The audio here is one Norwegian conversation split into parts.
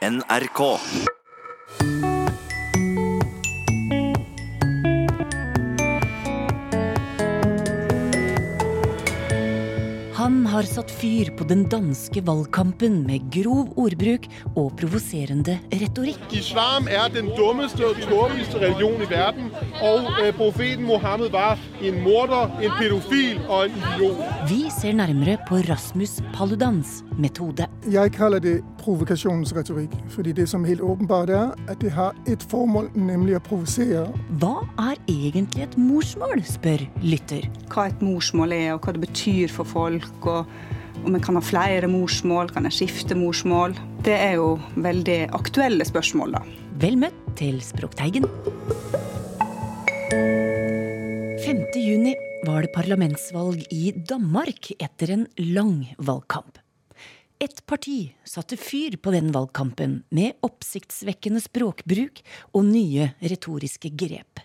NRK. Har satt fyr på den danske valgkampen med grov ordbruk og provoserende retorikk. Islam er den dummeste og tåpeligste religion i verden, og øh, profeten Mohammed var en morder, en pedofil og en idiot. Vi ser nærmere på Rasmus Paludans metode. Jeg kaller det provokasjonsretorikk, fordi det som helt åpenbart er at det har et formål, nemlig å provosere. Hva er egentlig et morsmål, spør lytter. hva et morsmål er, og hva det betyr for folk. Og om en kan ha flere morsmål, kan en skifte morsmål. Det er jo veldig aktuelle spørsmål, da. Vel møtt til Språkteigen. 5. juni var det parlamentsvalg i Danmark etter en lang valgkamp. Ett parti satte fyr på den valgkampen med oppsiktsvekkende språkbruk og nye retoriske grep.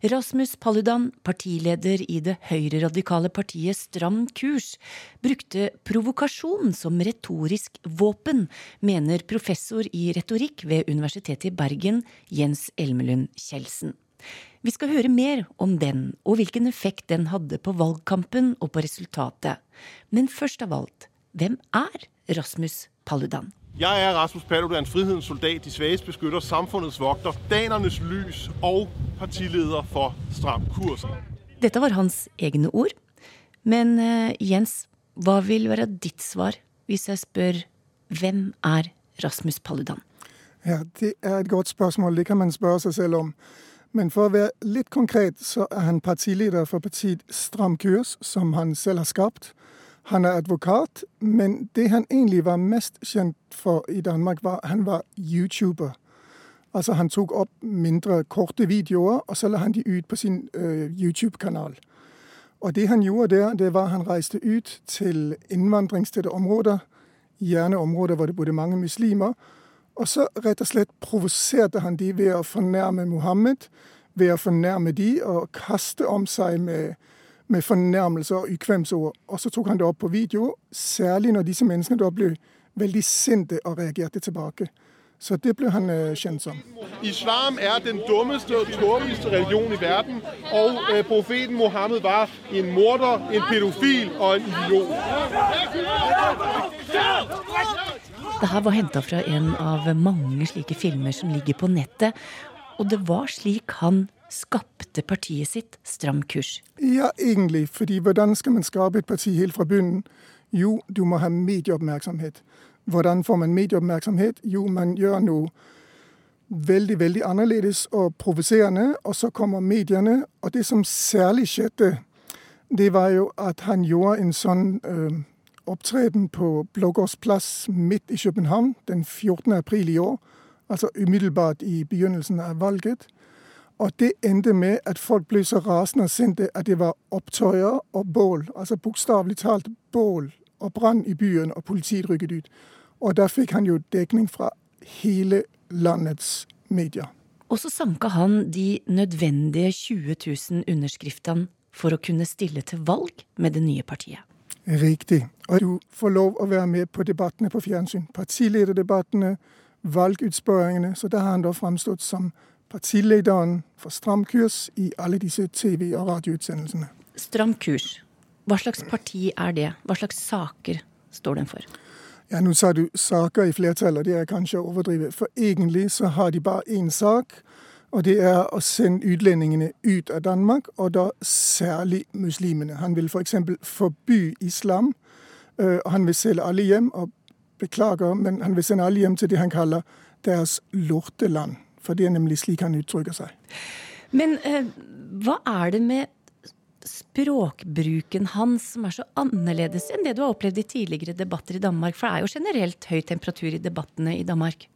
Rasmus Paludan, partileder i det høyreradikale partiet Stram kurs, brukte provokasjon som retorisk våpen, mener professor i retorikk ved Universitetet i Bergen, Jens Elmelund Kjeldsen. Vi skal høre mer om den, og hvilken effekt den hadde på valgkampen og på resultatet. Men først av alt, hvem er Rasmus Paludan? Jeg er Rasmus Paludan, frihedens soldat, de svages beskytter, samfundets vogter, danernes lys og partileder for Stram kurs. Dette var hans egne ord. Men eh, Jens, hva vil være ditt svar hvis jeg spør hvem er Rasmus Paludan? Ja, Det er et godt spørsmål, det kan man spørre seg selv om. Men for å være litt konkret, så er han partileder for partiet Stram kurs, som han selv har skapt. Han er advokat, men det han egentlig var mest kjent for i Danmark, var han var YouTuber. Altså Han tok opp mindre korte videoer, og så la han de ut på sin uh, YouTube-kanal. Og det han gjorde der, det var at han reiste ut til innvandringstette områder, gjerne områder hvor det bodde mange muslimer, og så rett og slett provoserte han de ved å fornærme Mohammed, ved å fornærme de og kaste om seg med, med fornærmelser og ukvemsord. Og så tok han det opp på video, særlig når disse menneskene da ble veldig sinte og reagerte tilbake. Så det ble han øh, kjent som. Islam er den dummeste og tåpeligste religion i verden, og øh, profeten Mohammed var en morder, en pedofil og en idiot. Det her var henta fra en av mange slike filmer som ligger på nettet. Og det var slik han skapte partiet sitt, Stram kurs. Ja, egentlig. Fordi hvordan skal man skape et parti helt fra bunnen? Jo, du må ha medieoppmerksomhet. Hvordan får man medieoppmerksomhet? Jo, man gjør noe veldig, veldig annerledes og provoserende, og så kommer mediene. Og det som særlig skjedde, det var jo at han gjorde en sånn øh, opptreden på Blågårds plass midt i København den 14. april i år. Altså umiddelbart i begynnelsen av valget. Og det endte med at folk ble så rasende og sinte at det var opptøyer og bål. Altså bokstavelig talt bål og brann i byen, og politiet rykket ut. Og da fikk han jo dekning fra hele landets medier. Og så sanka han de nødvendige 20 000 underskriftene for å kunne stille til valg med det nye partiet. Riktig. Og du får lov å være med på debattene på fjernsyn. Partilederdebattene, valgutspørringene. Så der har han da framstått som partilederen for Stram kurs i alle disse TV- og radioutsendelsene. Stram kurs, hva slags parti er det? Hva slags saker står den for? Ja, Nå sa du saker i flertall, og det er kanskje å overdrive. For egentlig så har de bare én sak, og det er å sende utlendingene ut av Danmark, og da særlig muslimene. Han vil f.eks. For forby islam, øh, og han vil selge alle hjem. Og beklager, men han vil sende alle hjem til det han kaller deres lorteland. For det er nemlig slik han uttrykker seg. Men eh, hva er det med språkbruken hans som er så annerledes enn det du har opplevd i tidligere debatter i Danmark? For det er jo generelt høy temperatur i debattene i Danmark.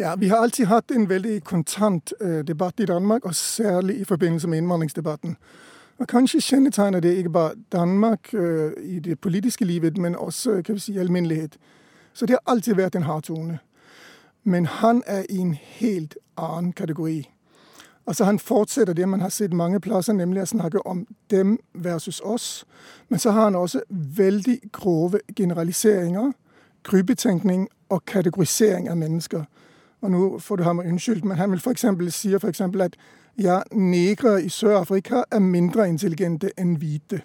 Ja, Vi har alltid hatt en veldig kontant øh, debatt i Danmark, og særlig i forbindelse med innvandringsdebatten. Og Kanskje kjennetegner det ikke bare Danmark øh, i det politiske livet, men også kan vi si, alminnelighet. Så det har alltid vært en hard tone. Men han er i en helt annen kategori. Altså Han fortsetter det man har sett mange plasser, nemlig å snakke om dem versus oss. Men så har han også veldig grove generaliseringer, gruppetenkning og kategorisering av mennesker. Og nå får du ha meg unnskyldt, men han vil for eksempel, sier f.eks. at ja, negre i Sør-Afrika er mindre intelligente enn hvite.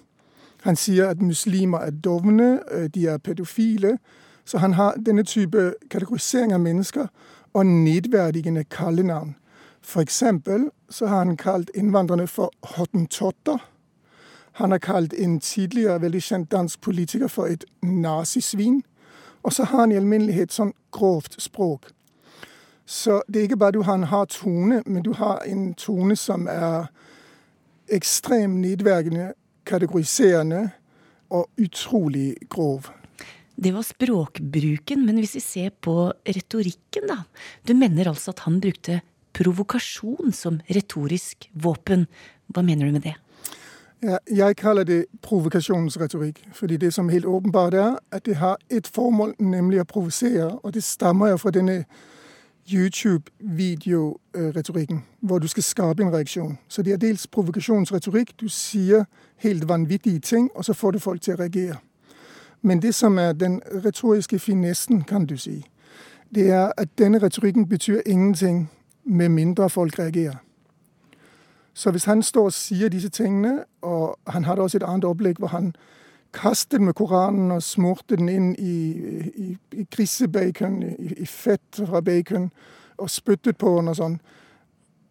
Han sier at muslimer er dovne, øh, de er pedofile. Så han har denne type kategorisering av mennesker og nedverdigende kallenavn. Eksempel så har han kalt innvandrerne for hottentotter. Han har kalt en tidligere veldig kjent dansk politiker for et nazisvin. Og så har han i alminnelighet sånn grovt språk. Så det er ikke bare du har en hard tone, men du har en tone som er ekstremt nedverdigende, kategoriserende og utrolig grov. Det var språkbruken, men hvis vi ser på retorikken, da. Du mener altså at han brukte provokasjon som retorisk våpen. Hva mener du med det? Ja, jeg kaller det provokasjonsretorikk. Fordi det som helt åpenbart er, at det har et formål, nemlig å provosere. Og det stammer jo fra denne YouTube-videoretorikken, hvor du skal skape en reaksjon. Så det er dels provokasjonsretorikk. Du sier helt vanvittige ting, og så får du folk til å reagere. Men det som er den retoriske finessen, kan du si, det er at denne retorikken betyr ingenting med mindre folk reagerer. Så hvis han står og sier disse tingene, og han hadde også et annet opplegg hvor han kastet med Koranen og smurte den inn i, i, i grisebacon, i, i, fett fra bacon, og spyttet på den og sånn.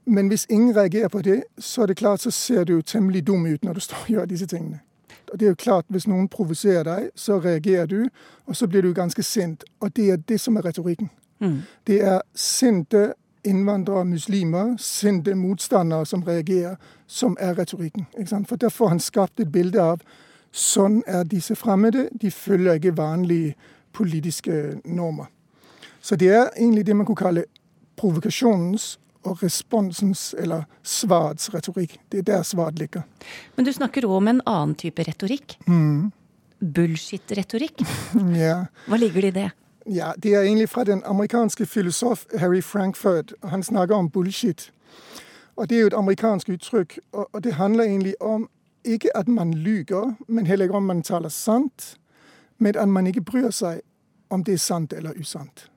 Men hvis ingen reagerer på det, så er det klart, så ser du temmelig dum ut når du står og gjør disse tingene. Og det er jo klart, Hvis noen provoserer deg, så reagerer du, og så blir du ganske sint. Og det er det som er retorikken. Mm. Det er sinte innvandrere, muslimer, sinte motstandere som reagerer, som er retorikken. For Derfor har han skapt et bilde av sånn er disse fremmede. De følger ikke vanlige politiske normer. Så det er egentlig det man kunne kalle provokasjonens og responsens, eller svarets retorikk. Det er der svaret ligger. Men du snakker òg om en annen type retorikk. Mm. Bullshit-retorikk. ja. Hva ligger det i det? Ja, Det er egentlig fra den amerikanske filosof Harry Frankfurt. Han snakker om bullshit. Og Det er jo et amerikansk uttrykk, og det handler egentlig om ikke at man lyver, men heller ikke om man taler sant, men at man ikke bryr seg om det er sant eller usant.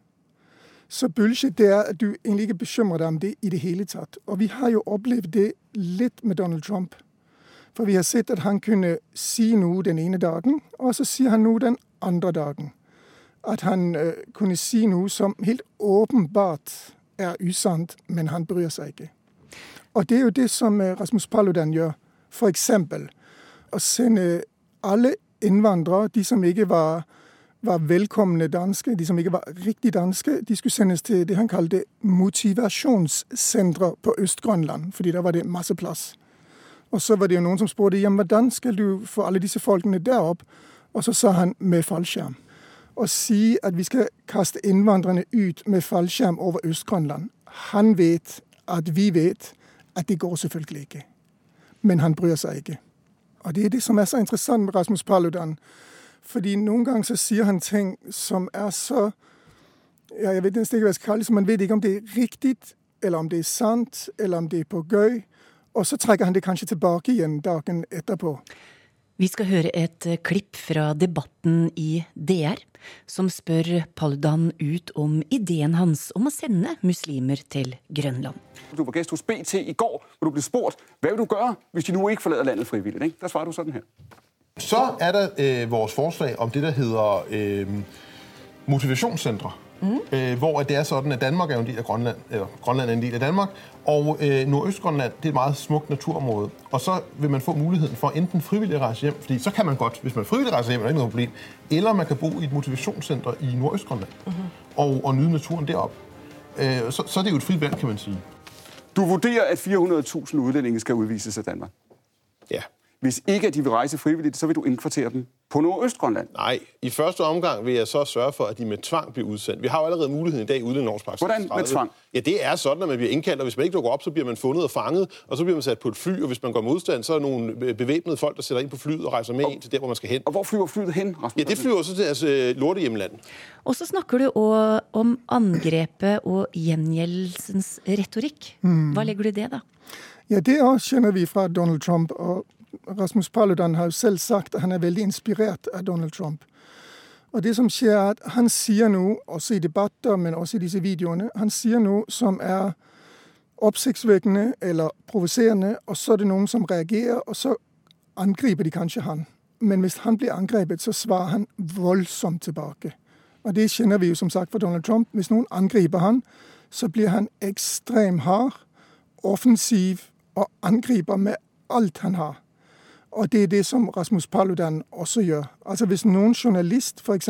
Så bullshit det er at du egentlig ikke bekymrer deg om det i det hele tatt. Og vi har jo opplevd det litt med Donald Trump. For vi har sett at han kunne si noe den ene dagen, og så sier han noe den andre dagen at han uh, kunne si noe som helt åpenbart er usant, men han bryr seg ikke. Og det er jo det som uh, Rasmus Paludan gjør. F.eks. å sende alle innvandrere, de som ikke var, var velkomne danske, de som ikke var riktig danske, de skulle sendes til det han kalte motivasjonssentre på Øst-Grønland, fordi der var det masse plass. Og så var det jo noen som spurte jamen, hvordan skal du få alle disse folkene der opp? Og så sa han med fallskjerm å si at vi skal kaste innvandrerne ut med fallskjerm over Øst-Grønland. Han vet at vi vet at det går selvfølgelig ikke. Men han bryr seg ikke. Og det er det som er så interessant med Rasmus Paludan. Fordi noen ganger så sier han ting som er så ja, Jeg vet nesten ikke hva jeg skal kalle det. Så man vet ikke om det er riktig, eller om det er sant, eller om det er på gøy. Og så trekker han det kanskje tilbake igjen dagen etterpå. Vi skal høre et eh, klipp fra debatten i DR, som spør Paludan ut om ideen hans om å sende muslimer til Grønland. Du var gæst hos BT i går, hvor du ble spurt hva vil du gjøre hvis de nå ikke forlater landet frivillig. Ikke? Der svarer du sånn her. Så er der øh, vores forslag om det der hedder øh, motivationscentre. Mm. Øh, hvor det er sådan, at Danmark er en del av Grønland, eller Grønland er en del af Danmark, og øh, Nordøst-Grønland det er et meget smukt naturområde. Og så vil man få muligheden for enten frivilligt at rejse hjem, fordi så kan man godt, hvis man frivilligt rejser hjem, er det ikke noget problem, eller man kan bo i et motivationscenter i Nordøst-Grønland mm -hmm. og, og nyde naturen deroppe. Øh, så, så er det jo et frit valg, kan man sige. Du vurderer, at 400.000 udlændinge skal udvises af Danmark? Ja. Hvis ikke de vil rejse frivilligt, så vil du indkvartere dem på Nordøstgrønland? Nej, i første omgang vil jeg så sørge for, at de med tvang bliver udsendt. Vi har jo allerede muligheden i dag i årspraksis. Hvordan med tvang? Ja, det er sådan, at man bliver indkaldt, og hvis man ikke dukker op, så bliver man fundet og fanget, og så bliver man sat på et fly, og hvis man går modstand, så er der nogle bevæbnede folk, der sætter ind på flyet og rejser med og, ind til der, hvor man skal hen. Og hvor flyver flyet hen, Rasmus? Ja, det flyver så til altså, lortehjemland. Og så snakker du også om angrepet og gjengjeldelsens retorikk. Mm. Hva legger du i det, da? Ja, det også kjenner vi fra Donald Trump. og Rasmus Paludan har jo selv sagt at han er veldig inspirert av Donald Trump. Og det som skjer, er at han sier noe, også i debatter, men også i disse videoene, han sier noe som er oppsiktsvekkende eller provoserende, og så er det noen som reagerer, og så angriper de kanskje han. Men hvis han blir angrepet, så svarer han voldsomt tilbake. Og det kjenner vi jo som sagt fra Donald Trump. Hvis noen angriper han, så blir han ekstremt hard, offensiv og angriper med alt han har. Og det er det som Rasmus Paludan også gjør. Altså Hvis noen journalist f.eks.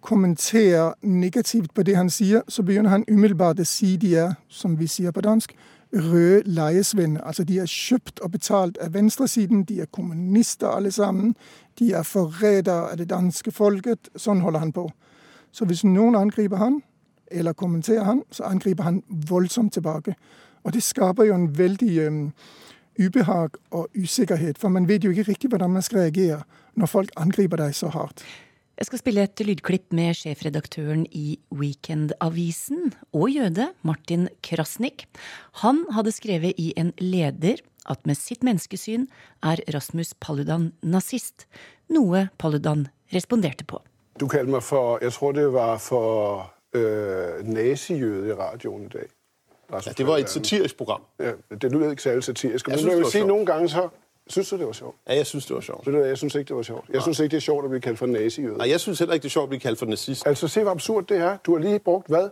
kommenterer negativt på det han sier, så begynner han umiddelbart å si de er, som vi sier på dansk, røde leiesvenner. Altså de er kjøpt og betalt av venstresiden, de er kommunister alle sammen. De er forrædere av det danske folket. Sånn holder han på. Så hvis noen angriper han, eller kommenterer han, så angriper han voldsomt tilbake. Og det skaper jo en veldig ubehag og usikkerhet, for man vet jo ikke riktig hvordan man skal reagere når folk angriper deg så hardt. Jeg skal spille et lydklipp med sjefredaktøren i Weekendavisen og jøde Martin Krasnik. Han hadde skrevet i en leder at med sitt menneskesyn er Rasmus Paludan nazist, noe Paludan responderte på. Du kalte meg for Jeg tror det var for øh, nazijøde i radioen i dag. Ja, det var et satirisk program. Ja, det lyder ikke særlig satirisk. Men jeg vil si noen ganger så Syns du det var sjovt? Ja, jeg syns det var sjovt. Jeg syns ikke det var sjovt. Jeg syns ikke det er sjovt å bli kalt for nazijøde. Nei, jeg syns heller ikke det er sjovt å bli kalt for nazist. Altså, se hvor absurd det er. Du har lige brukt hva?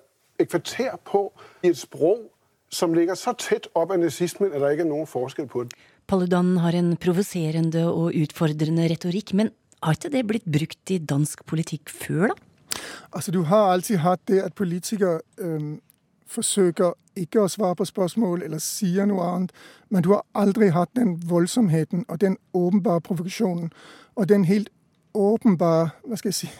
Et kvarter på i et sprog, som ligger så tett opp av nazismen at det ikke er noen forskel på det. Paludan har en provoserende og utfordrende retorikk, men har ikke det blitt brukt i dansk politikk før, da? Altså, Du har alltid hatt det at politikere øh, forsøker ikke å svare på spørsmål eller sier noe annet, men du har aldri hatt den voldsomheten og den åpenbare provokasjonen og den helt åpenbare hva skal jeg si,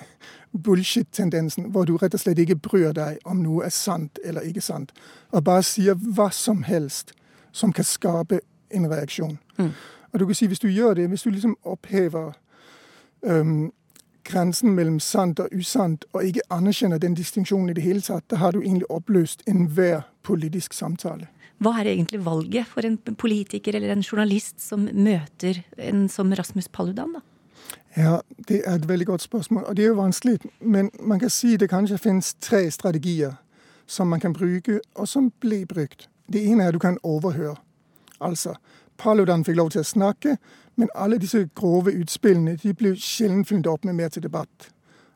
bullshit-tendensen, hvor du rett og slett ikke bryr deg om noe er sant eller ikke sant, og bare sier hva som helst som kan skape en reaksjon. Mm. Og du kan si, Hvis du gjør det, hvis du liksom opphever um, grensen mellom sant og usant, og ikke anerkjenner den distinksjonen i det hele tatt, da har du egentlig oppløst enhver politisk samtale. Hva er egentlig valget for en politiker eller en journalist som møter en som Rasmus Paludan, da? Ja, det er et veldig godt spørsmål, og det er jo vanskelig. Men man kan si det kanskje finnes tre strategier som man kan bruke, og som blir brukt. Det ene er at du kan overhøre. Altså, Paludan fikk lov til å snakke, men alle disse grove utspillene de ble sjelden fulgt opp med mer til debatt.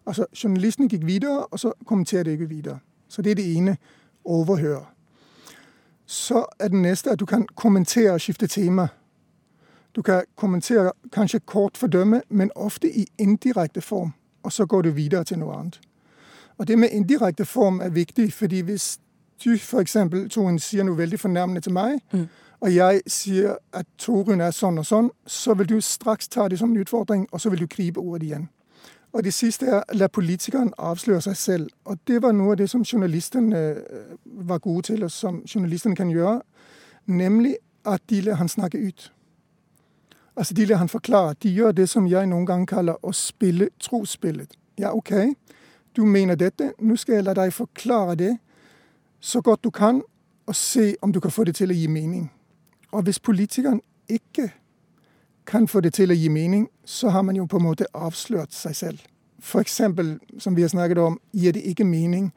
Altså, Journalistene gikk videre, og så kommenterte de ikke videre. Så det er det ene Overhør. Så er det neste at du kan kommentere og skifte tema. Du kan kommentere, kanskje kort fordømme, men ofte i indirekte form. Og så går du videre til noe annet. Og det med indirekte form er viktig, fordi hvis du f.eks. Torunn sier noe veldig fornærmende til meg, mm. Og jeg sier at Torunn er sånn og sånn, så vil du straks ta det som en utfordring, og så vil du gripe ordet igjen. Og det siste er la politikeren avsløre seg selv. Og det var noe av det som journalistene øh, var gode til, og som journalistene kan gjøre. Nemlig at de lar han snakke ut. Altså, De lar han forklare. De gjør det som jeg noen ganger kaller å spille trosspillet. Ja, OK, du mener dette. Nå skal jeg la deg forklare det så godt du kan, og se om du kan få det til å gi mening. Og hvis politikeren ikke kan få det til å gi mening, så har man jo på en måte avslørt seg selv. F.eks., som vi har snakket om, gir det ikke mening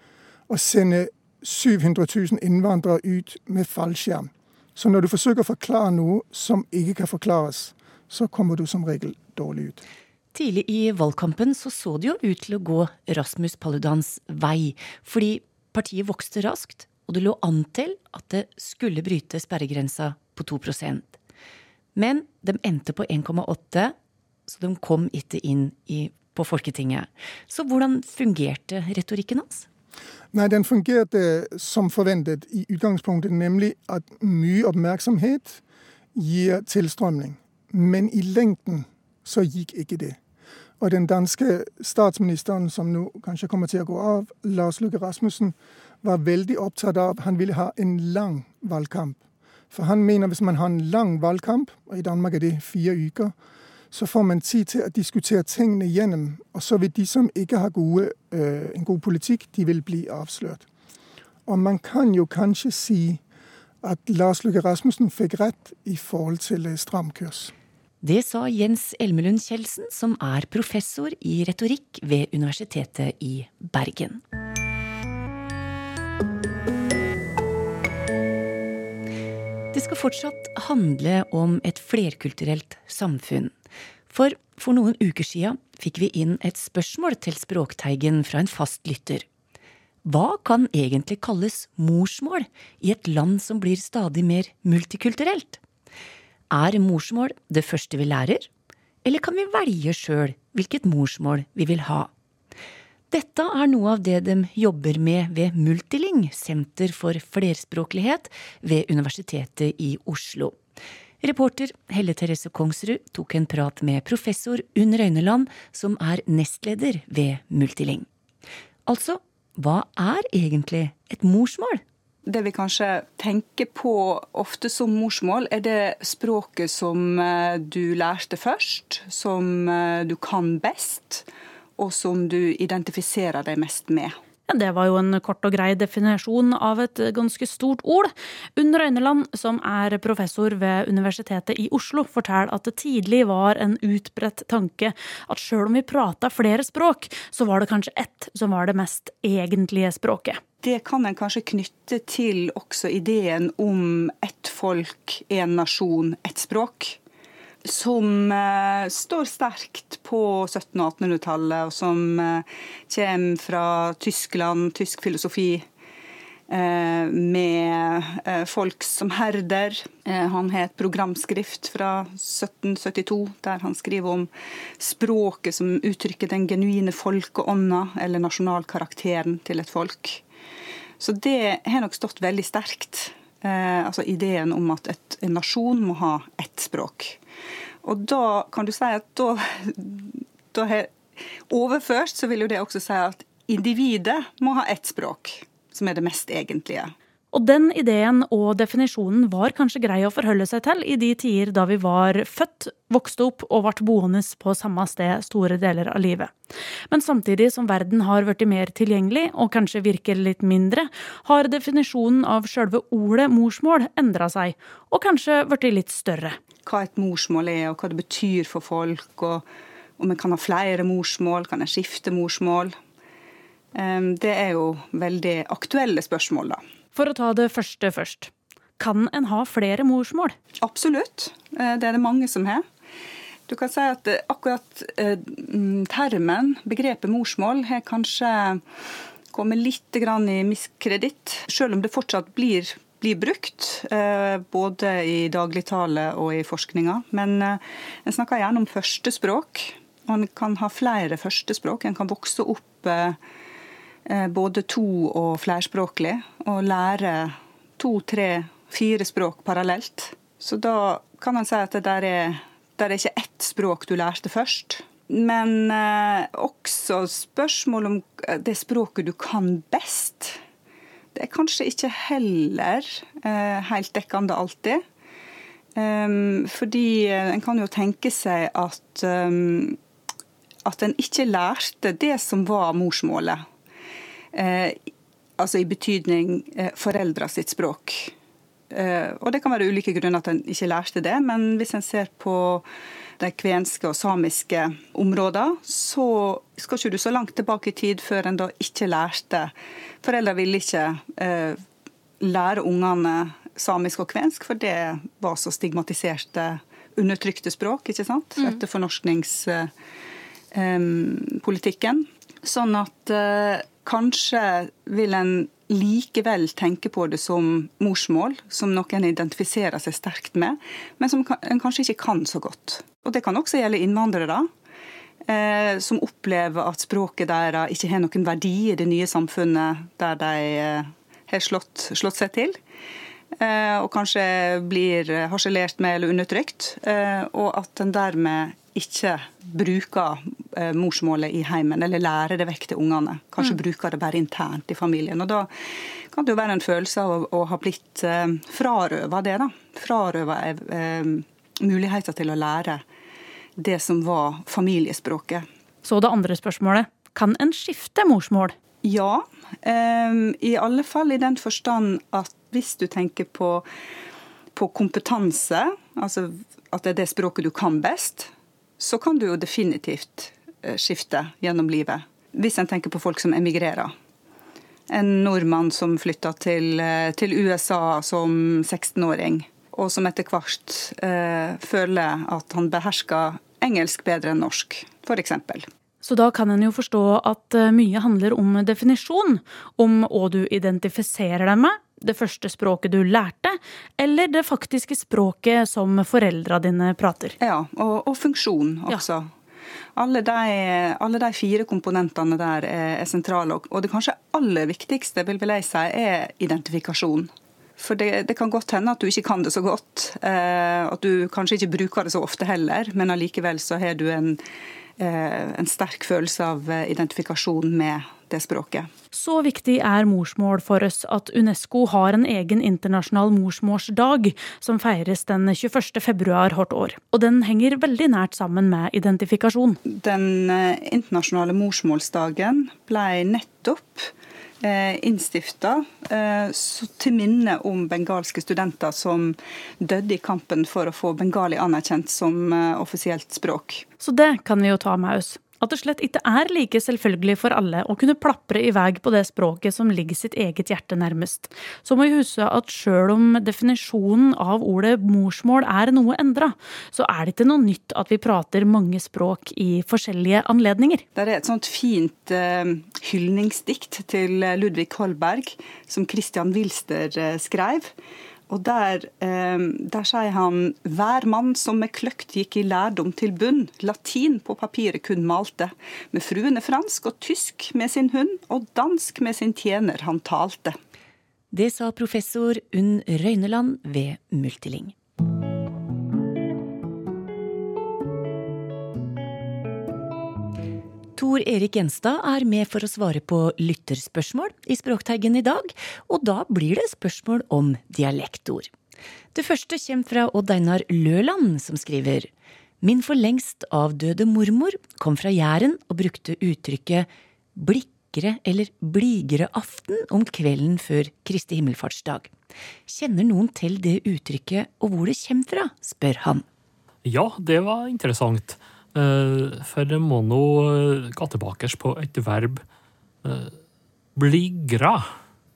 å sende 700 000 innvandrere ut med fallskjerm. Så når du forsøker å forklare noe som ikke kan forklares, så kommer du som regel dårlig ut. Tidlig i valgkampen så, så det jo ut til å gå Rasmus Paludans vei, fordi partiet vokste raskt, og det lå an til at det skulle bryte sperregrensa på 2 men de endte på 1,8, så de kom ikke inn i, på Folketinget. Så hvordan fungerte retorikken hans? Nei, Den fungerte som forventet i utgangspunktet, nemlig at mye oppmerksomhet gir tilstrømning. Men i lengden så gikk ikke det. Og den danske statsministeren, som nå kanskje kommer til å gå av, Lars Løkke Rasmussen, var veldig opptatt av Han ville ha en lang valgkamp. For han mener hvis man har en lang valgkamp, og i Danmark er det fire uker, så får man tid til å diskutere tingene gjennom. Og så vil de som ikke har gode, øh, en god politikk, de vil bli avslørt. Og man kan jo kanskje si at Lars Løkke Rasmussen fikk rett i forhold til øh, stram kurs. Det sa Jens Elmelund Kjeldsen, som er professor i retorikk ved Universitetet i Bergen. Det skal fortsatt handle om et flerkulturelt samfunn. For for noen uker sia fikk vi inn et spørsmål til Språkteigen fra en fastlytter. Hva kan egentlig kalles morsmål i et land som blir stadig mer multikulturelt? Er morsmål det første vi lærer, eller kan vi velge sjøl hvilket morsmål vi vil ha? Dette er noe av det de jobber med ved Multiling, Senter for flerspråklighet ved Universitetet i Oslo. Reporter Helle Therese Kongsrud tok en prat med professor Unn Røyneland, som er nestleder ved Multiling. Altså, hva er egentlig et morsmål? Det vi kanskje tenker på ofte som morsmål, er det språket som eh, du lærte først, som eh, du kan best, og som du identifiserer deg mest med. Det var jo en kort og grei definisjon av et ganske stort ord. Unn Røyneland, som er professor ved Universitetet i Oslo, forteller at det tidlig var en utbredt tanke at sjøl om vi prata flere språk, så var det kanskje ett som var det mest egentlige språket. Det kan en kanskje knytte til også ideen om ett folk, én nasjon, ett språk som eh, står sterkt på 1700- og 1800-tallet, og som eh, kommer fra Tyskland, tysk filosofi. Eh, med eh, folk som herder. Eh, han har et programskrift fra 1772 der han skriver om språket som uttrykker den genuine folkeånda, eller nasjonalkarakteren til et folk. Så det har nok stått veldig sterkt. Eh, altså ideen om at et, en nasjon må ha ett språk. Og da kan du si at da, da her, Overført så vil jo det også si at individet må ha ett språk, som er det mest egentlige. Og den ideen og definisjonen var kanskje grei å forholde seg til i de tider da vi var født, vokste opp og ble boende på samme sted store deler av livet. Men samtidig som verden har blitt mer tilgjengelig, og kanskje virker litt mindre, har definisjonen av sjølve ordet morsmål endra seg, og kanskje blitt litt større. Hva et morsmål er, og hva det betyr for folk, og om en kan ha flere morsmål, kan en skifte morsmål. Ehm, det er jo veldig aktuelle spørsmål, da. For å ta det første først. Kan en ha flere morsmål? Absolutt. Eh, det er det mange som har. Du kan si at eh, akkurat eh, termen, begrepet morsmål, har kanskje kommet litt i miskreditt, selv om det fortsatt blir, blir brukt. Både i dagligtale og i forskninga. Men en snakker gjerne om førstespråk. Man kan ha flere førstespråk. En kan vokse opp både to- og flerspråklig, og lære to, tre, fire språk parallelt. Så da kan man si at det der er, der er ikke ett språk du lærte først. Men eh, også spørsmål om eh, det språket du kan best. Det er kanskje ikke heller eh, helt dekkende alltid. Um, fordi en kan jo tenke seg at, um, at en ikke lærte det som var morsmålet Eh, altså i betydning eh, foreldra sitt språk. Eh, og Det kan være ulike grunner at en ikke lærte det, men hvis en ser på de kvenske og samiske områdene, så skal ikke du så langt tilbake i tid før en da ikke lærte. Foreldre ville ikke eh, lære ungene samisk og kvensk, for det var så stigmatiserte, undertrykte språk ikke sant? Mm. etter fornorskningspolitikken. Eh, sånn at eh, Kanskje vil en likevel tenke på det som morsmål, som noen identifiserer seg sterkt med, men som en kanskje ikke kan så godt. Og Det kan også gjelde innvandrere, eh, som opplever at språket deres ikke har noen verdi i det nye samfunnet der de eh, har slått, slått seg til. Eh, og kanskje blir harselert med eller undertrykt. Og at en dermed ikke bruker eh, morsmålet i heimen, eller lærer det vekk til ungene. Kanskje mm. bruker det bare internt i familien. Og Da kan det jo være en følelse av å, å ha blitt eh, frarøva det. da. Frarøva eh, muligheter til å lære det som var familiespråket. Så det andre spørsmålet. Kan en skifte morsmål? Ja, eh, i alle fall i den forstand at hvis du tenker på på kompetanse, altså at det er det språket du kan best, så kan du jo definitivt eh, skifte gjennom livet. Hvis en tenker på folk som emigrerer. En nordmann som flytta til, eh, til USA som 16-åring, og som etter hvert eh, føler at han behersker engelsk bedre enn norsk, f.eks. Så da kan en jo forstå at eh, mye handler om definisjon, om hva du identifiserer deg med, det første språket du lærte, eller det faktiske språket som foreldra dine prater. Ja, og, og funksjon også. Ja. Alle de, alle de, fire komponentene der er, sentrale. Og det kanskje aller viktigste vil jeg si, er identifikasjon. For det, det, kan godt hende at du ikke kan det så godt. Eh, at du kanskje ikke bruker det så ofte heller, men allikevel så har du en, Eh, en sterk følelse av eh, identifikasjon med det språket. Så viktig er morsmål for oss at Unesco har en egen internasjonal morsmålsdag som feires den 21. februar hvert år. Og den henger veldig nært sammen med identifikasjon. Den eh, internasjonale morsmålsdagen ble nettopp Eh, innstifta eh, til minne om bengalske studenter som døde i kampen for å få bengali anerkjent som offisielt språk. Så det kan vi jo ta med oss at det slett ikke er like selvfølgelig for alle å kunne plapre i vei på det språket som ligger sitt eget hjerte nærmest. Så må vi huske at sjøl om definisjonen av ordet morsmål er noe endra, så er det ikke noe nytt at vi prater mange språk i forskjellige anledninger. Det er et sånt fint uh, hyldningsdikt til Ludvig Holberg som Christian Wilster uh, skrev. Og der, eh, der, sier han hver mann som med kløkt gikk i lærdom til bunn, latin på papiret kun malte, med fruene fransk og tysk med sin hund, og dansk med sin tjener han talte. Det sa professor Unn Røyneland ved Multiling. Tor Erik Gjenstad er med for å svare på lytterspørsmål i Språkteigen i dag, og da blir det spørsmål om dialektord. Det første kommer fra Odd Einar Løland, som skriver Min for lengst avdøde mormor kom fra Jæren og brukte uttrykket blikkere eller bligere aften om kvelden før Kristi himmelfartsdag. Kjenner noen til det uttrykket og hvor det kommer fra, spør han. Ja, det var interessant. Eh, for må nå eh, gå tilbake på et verb eh, bligra,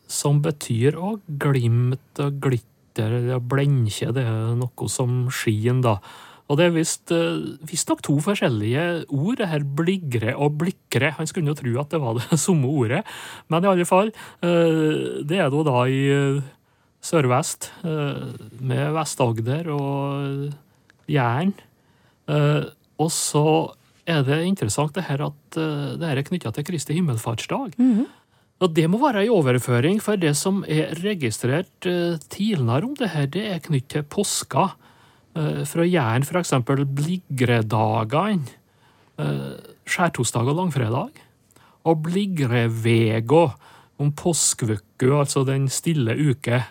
som betyr å glimte og glitter og blenke. Det er noe som skien, da. Og det er visstnok to forskjellige ord, det her bligre og blikre. Han skulle jo tro at det var det samme ordet, men i alle fall. Det er da i sørvest, med Vest-Agder og Jæren. Og så er det interessant det her at uh, det her er knytta til Kristi himmelfartsdag. Mm -hmm. Og det må være i overføring, for det som er registrert uh, tidligere om det her, det er knyttet til påska. Uh, fra Jæren f.eks. bligredagene. Skjærtorsdag og langfredag. Og bligrevega om påskeuka, altså den stille uke.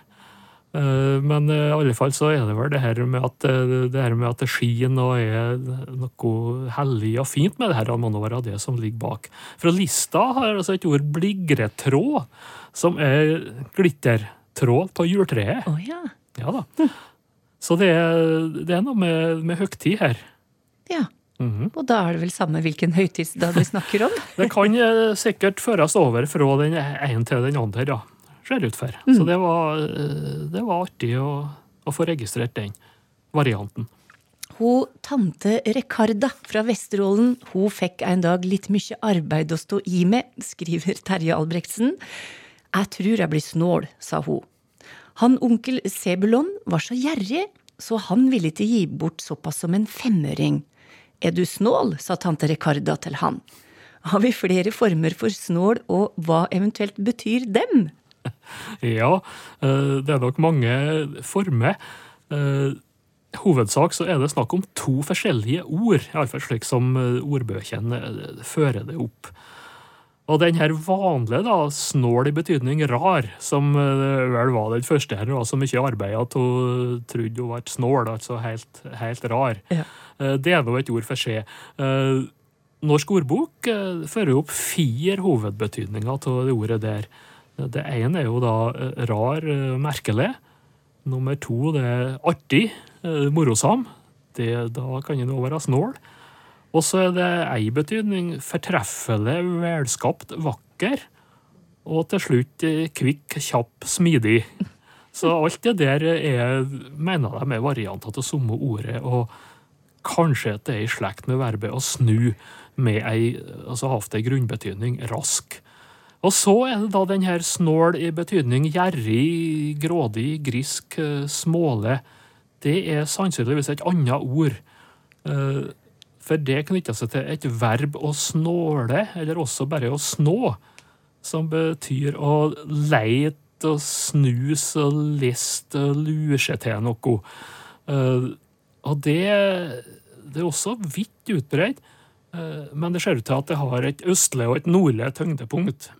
Eh, men i alle fall så er det vel det her med at eh, det, her med at det skinner og er noe hellig og fint med det her, må nå være det som ligger bak. Fra lista har altså et ord 'bligretråd', som er glittertråd på juletreet. Oh, ja. ja da. Så det er, det er noe med, med høgtid her. Ja. Mm -hmm. Og da er det vel samme hvilken høytidsdag vi snakker om? det kan eh, sikkert føres over fra den ene til den andre, ja ser ut for. Mm. Så det var, eh, det var artig å, å, få registrert den varianten. Hun tante Rekarda fra Vesterålen hun fikk en dag litt mye arbeid å stå i med, skriver Terje Albrektsen. Jeg tror jeg blir snål, sa hun. Han onkel Sebulon var så gjerrig, så han ville ikke gi bort såpass som en femøring. Er du snål, sa tante Rekarda til han. Har vi flere former for snål, og hva eventuelt betyr dem? ja, eh, det er nok mange former. Eh, hovedsak så er det snakk om to forskjellige ord, iallfall slik som eh, ordbøkene fører det opp. Og den her vanlige, da, snål i betydning rar, som vel var den første her, var så mye arbeid at hun trodde hun var snål, altså helt, helt rar. Ja. Det er nå et ord for seg. Norsk ordbok fører opp fire hovedbetydninger av det ordet der. Det ene er jo da eh, rar, eh, merkelig. Nummer to, det er artig, eh, morosam. Det, da kan en òg være snål. Og så er det ei betydning fortreffelig, velskapt, vakker. Og til slutt kvikk, kjapp, smidig. Så alt det der er, mener de er varianter av samme ordet. og Kanskje at det er i slekt med verbet å snu, med ei, altså hatt ei grunnbetydning rask. Og så er det da den her snål i betydning gjerrig, grådig, grisk, eh, småle. Det er sannsynligvis et annet ord. Eh, for det knytter seg til et verb å snåle, eller også bare å snå, som betyr å leite og snuse og liste og lure seg til noe. Eh, og det, det er også vidt utbredt, men det ser ut til at det har et østlig og et nordlig tyngdepunkt.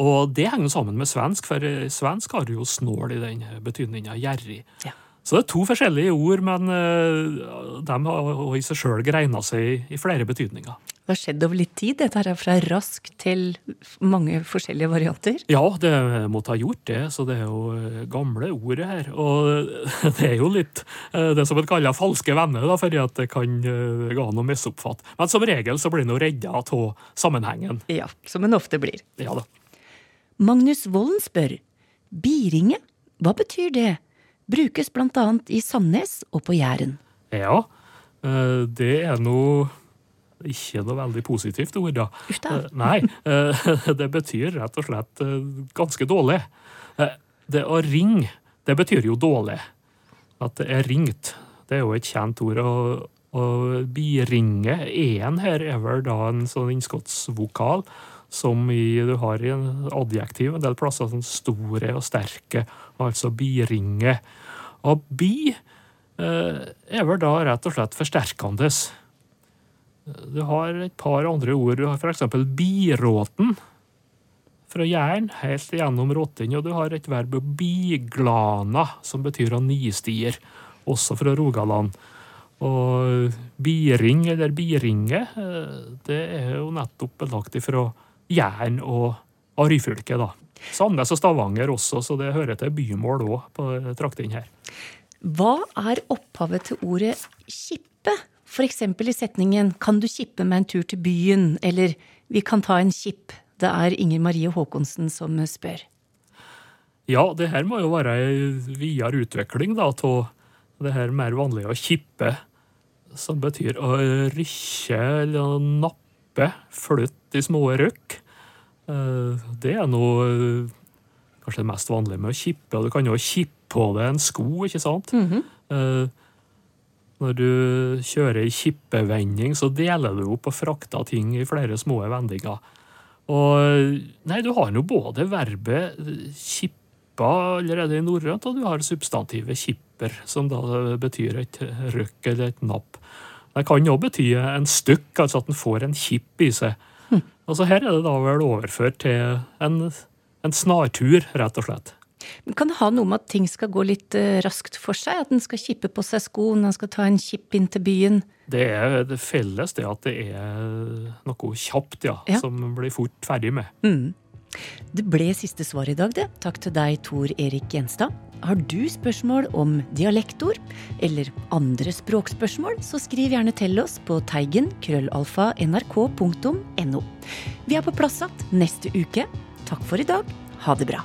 Og det henger sammen med svensk, for svensk har jo snål i den betydninga gjerrig. Ja. Så det er to forskjellige ord, men uh, de har i seg sjøl greina seg i flere betydninger. Det har skjedd over litt tid, dette her er fra rask til mange forskjellige varianter? Ja, det måtte ha gjort det, så det er jo eh, gamle ordet her. Og det er jo litt det som en kaller falske venner, da, fordi at det kan gå an å misoppfatte. Men som regel så blir en redda av sammenhengen. Ja, som en ofte blir. Ja da. Magnus Volden spør biringe, hva betyr det? Brukes annet i Sandnes og på Jæren. Ja, eh, det er nå ikke noe veldig positivt ord, da. Uff da. Eh, Nei, eh, det betyr rett og slett ganske dårlig. Det å ringe, det betyr jo dårlig. At det er ringt. Det er jo et kjent ord. Og, og biringe, en her, er vel da en sånn innskottsvokal som i, du har i adjektiv en del plasser, sånn store og sterke, altså biringe. Og bi eh, er vel da rett og slett forsterkende. Du har et par andre ord. Du har f.eks. biråten fra Jæren, helt gjennom Råtten. Og du har et verb biglana, som betyr å nistier, også fra Rogaland. Og biring eller biringe, eh, det er jo nettopp belagt ifra Jæren og, Ryfylke, da. Sandnes og Stavanger også, så det hører til bymål òg på traktene her. Hva er opphavet til ordet kippe? F.eks. i setningen 'Kan du kippe meg en tur til byen?' eller 'Vi kan ta en kipp'. Det er Inger Marie Haakonsen som spør. Ja, det her må jo være ei videre utvikling da, av det her mer vanlige å kippe, som betyr å rykke eller nappe, flytte i små røkk. Det er noe kanskje det mest vanlige med å kippe. og Du kan jo kippe på deg en sko, ikke sant? Mm -hmm. Når du kjører i kippevending, så deler du opp og frakter ting i flere små vendinger. Og nei, du har nå både verbet kippa allerede i norrønt, og du har substantivet kipper, som da betyr et røkk eller et napp. Det kan jo bety en stykk, altså at en får en kipp i seg. Altså Her er det da vel overført til en, en snartur, rett og slett. Men Kan det ha noe med at ting skal gå litt uh, raskt for seg? At en skal kippe på seg skoen, en skal ta en kipp inn til byen? Det er det felles det at det er noe kjapt, ja, Ja. som blir fort ferdig med. Mm. Det ble siste svar i dag, det. Takk til deg, Tor Erik Gjenstad. Har du spørsmål om dialektord eller andre språkspørsmål, så skriv gjerne til oss på teigen krøllalfa nrk.no. Vi er på plass igjen neste uke. Takk for i dag. Ha det bra.